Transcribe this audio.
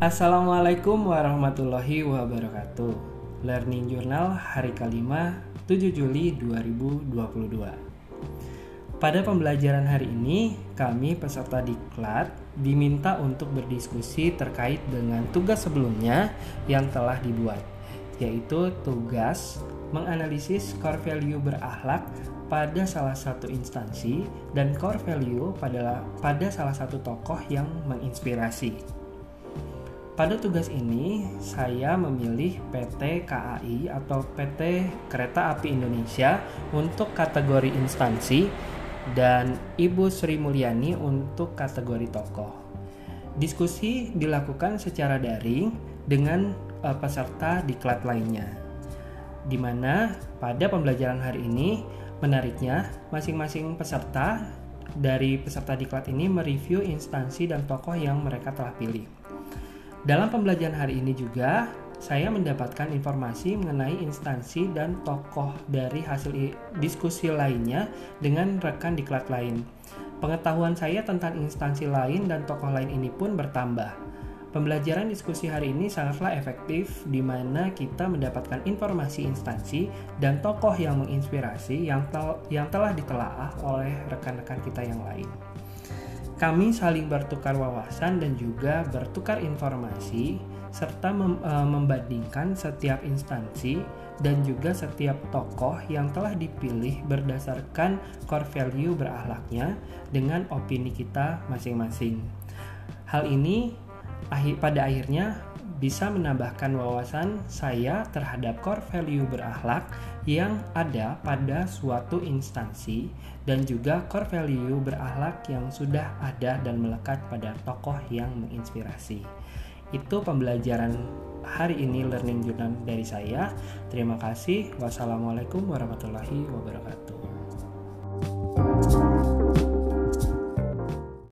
Assalamualaikum warahmatullahi wabarakatuh. Learning Journal hari kelima 7 Juli 2022. Pada pembelajaran hari ini, kami peserta diklat diminta untuk berdiskusi terkait dengan tugas sebelumnya yang telah dibuat, yaitu tugas menganalisis core value berakhlak pada salah satu instansi dan core value pada, pada salah satu tokoh yang menginspirasi. Pada tugas ini, saya memilih PT KAI atau PT Kereta Api Indonesia untuk kategori instansi dan Ibu Sri Mulyani untuk kategori tokoh. Diskusi dilakukan secara daring dengan uh, peserta diklat lainnya. Di mana pada pembelajaran hari ini Menariknya, masing-masing peserta dari peserta diklat ini mereview instansi dan tokoh yang mereka telah pilih. Dalam pembelajaran hari ini juga, saya mendapatkan informasi mengenai instansi dan tokoh dari hasil diskusi lainnya dengan rekan diklat lain. Pengetahuan saya tentang instansi lain dan tokoh lain ini pun bertambah. Pembelajaran diskusi hari ini sangatlah efektif di mana kita mendapatkan informasi instansi dan tokoh yang menginspirasi yang, tel yang telah ditelaah oleh rekan-rekan kita yang lain. Kami saling bertukar wawasan dan juga bertukar informasi serta mem e, membandingkan setiap instansi dan juga setiap tokoh yang telah dipilih berdasarkan core value berakhlaknya dengan opini kita masing-masing. Hal ini pada akhirnya bisa menambahkan wawasan saya terhadap core value berakhlak yang ada pada suatu instansi dan juga core value berakhlak yang sudah ada dan melekat pada tokoh yang menginspirasi. Itu pembelajaran hari ini learning journal dari saya. Terima kasih. Wassalamualaikum warahmatullahi wabarakatuh.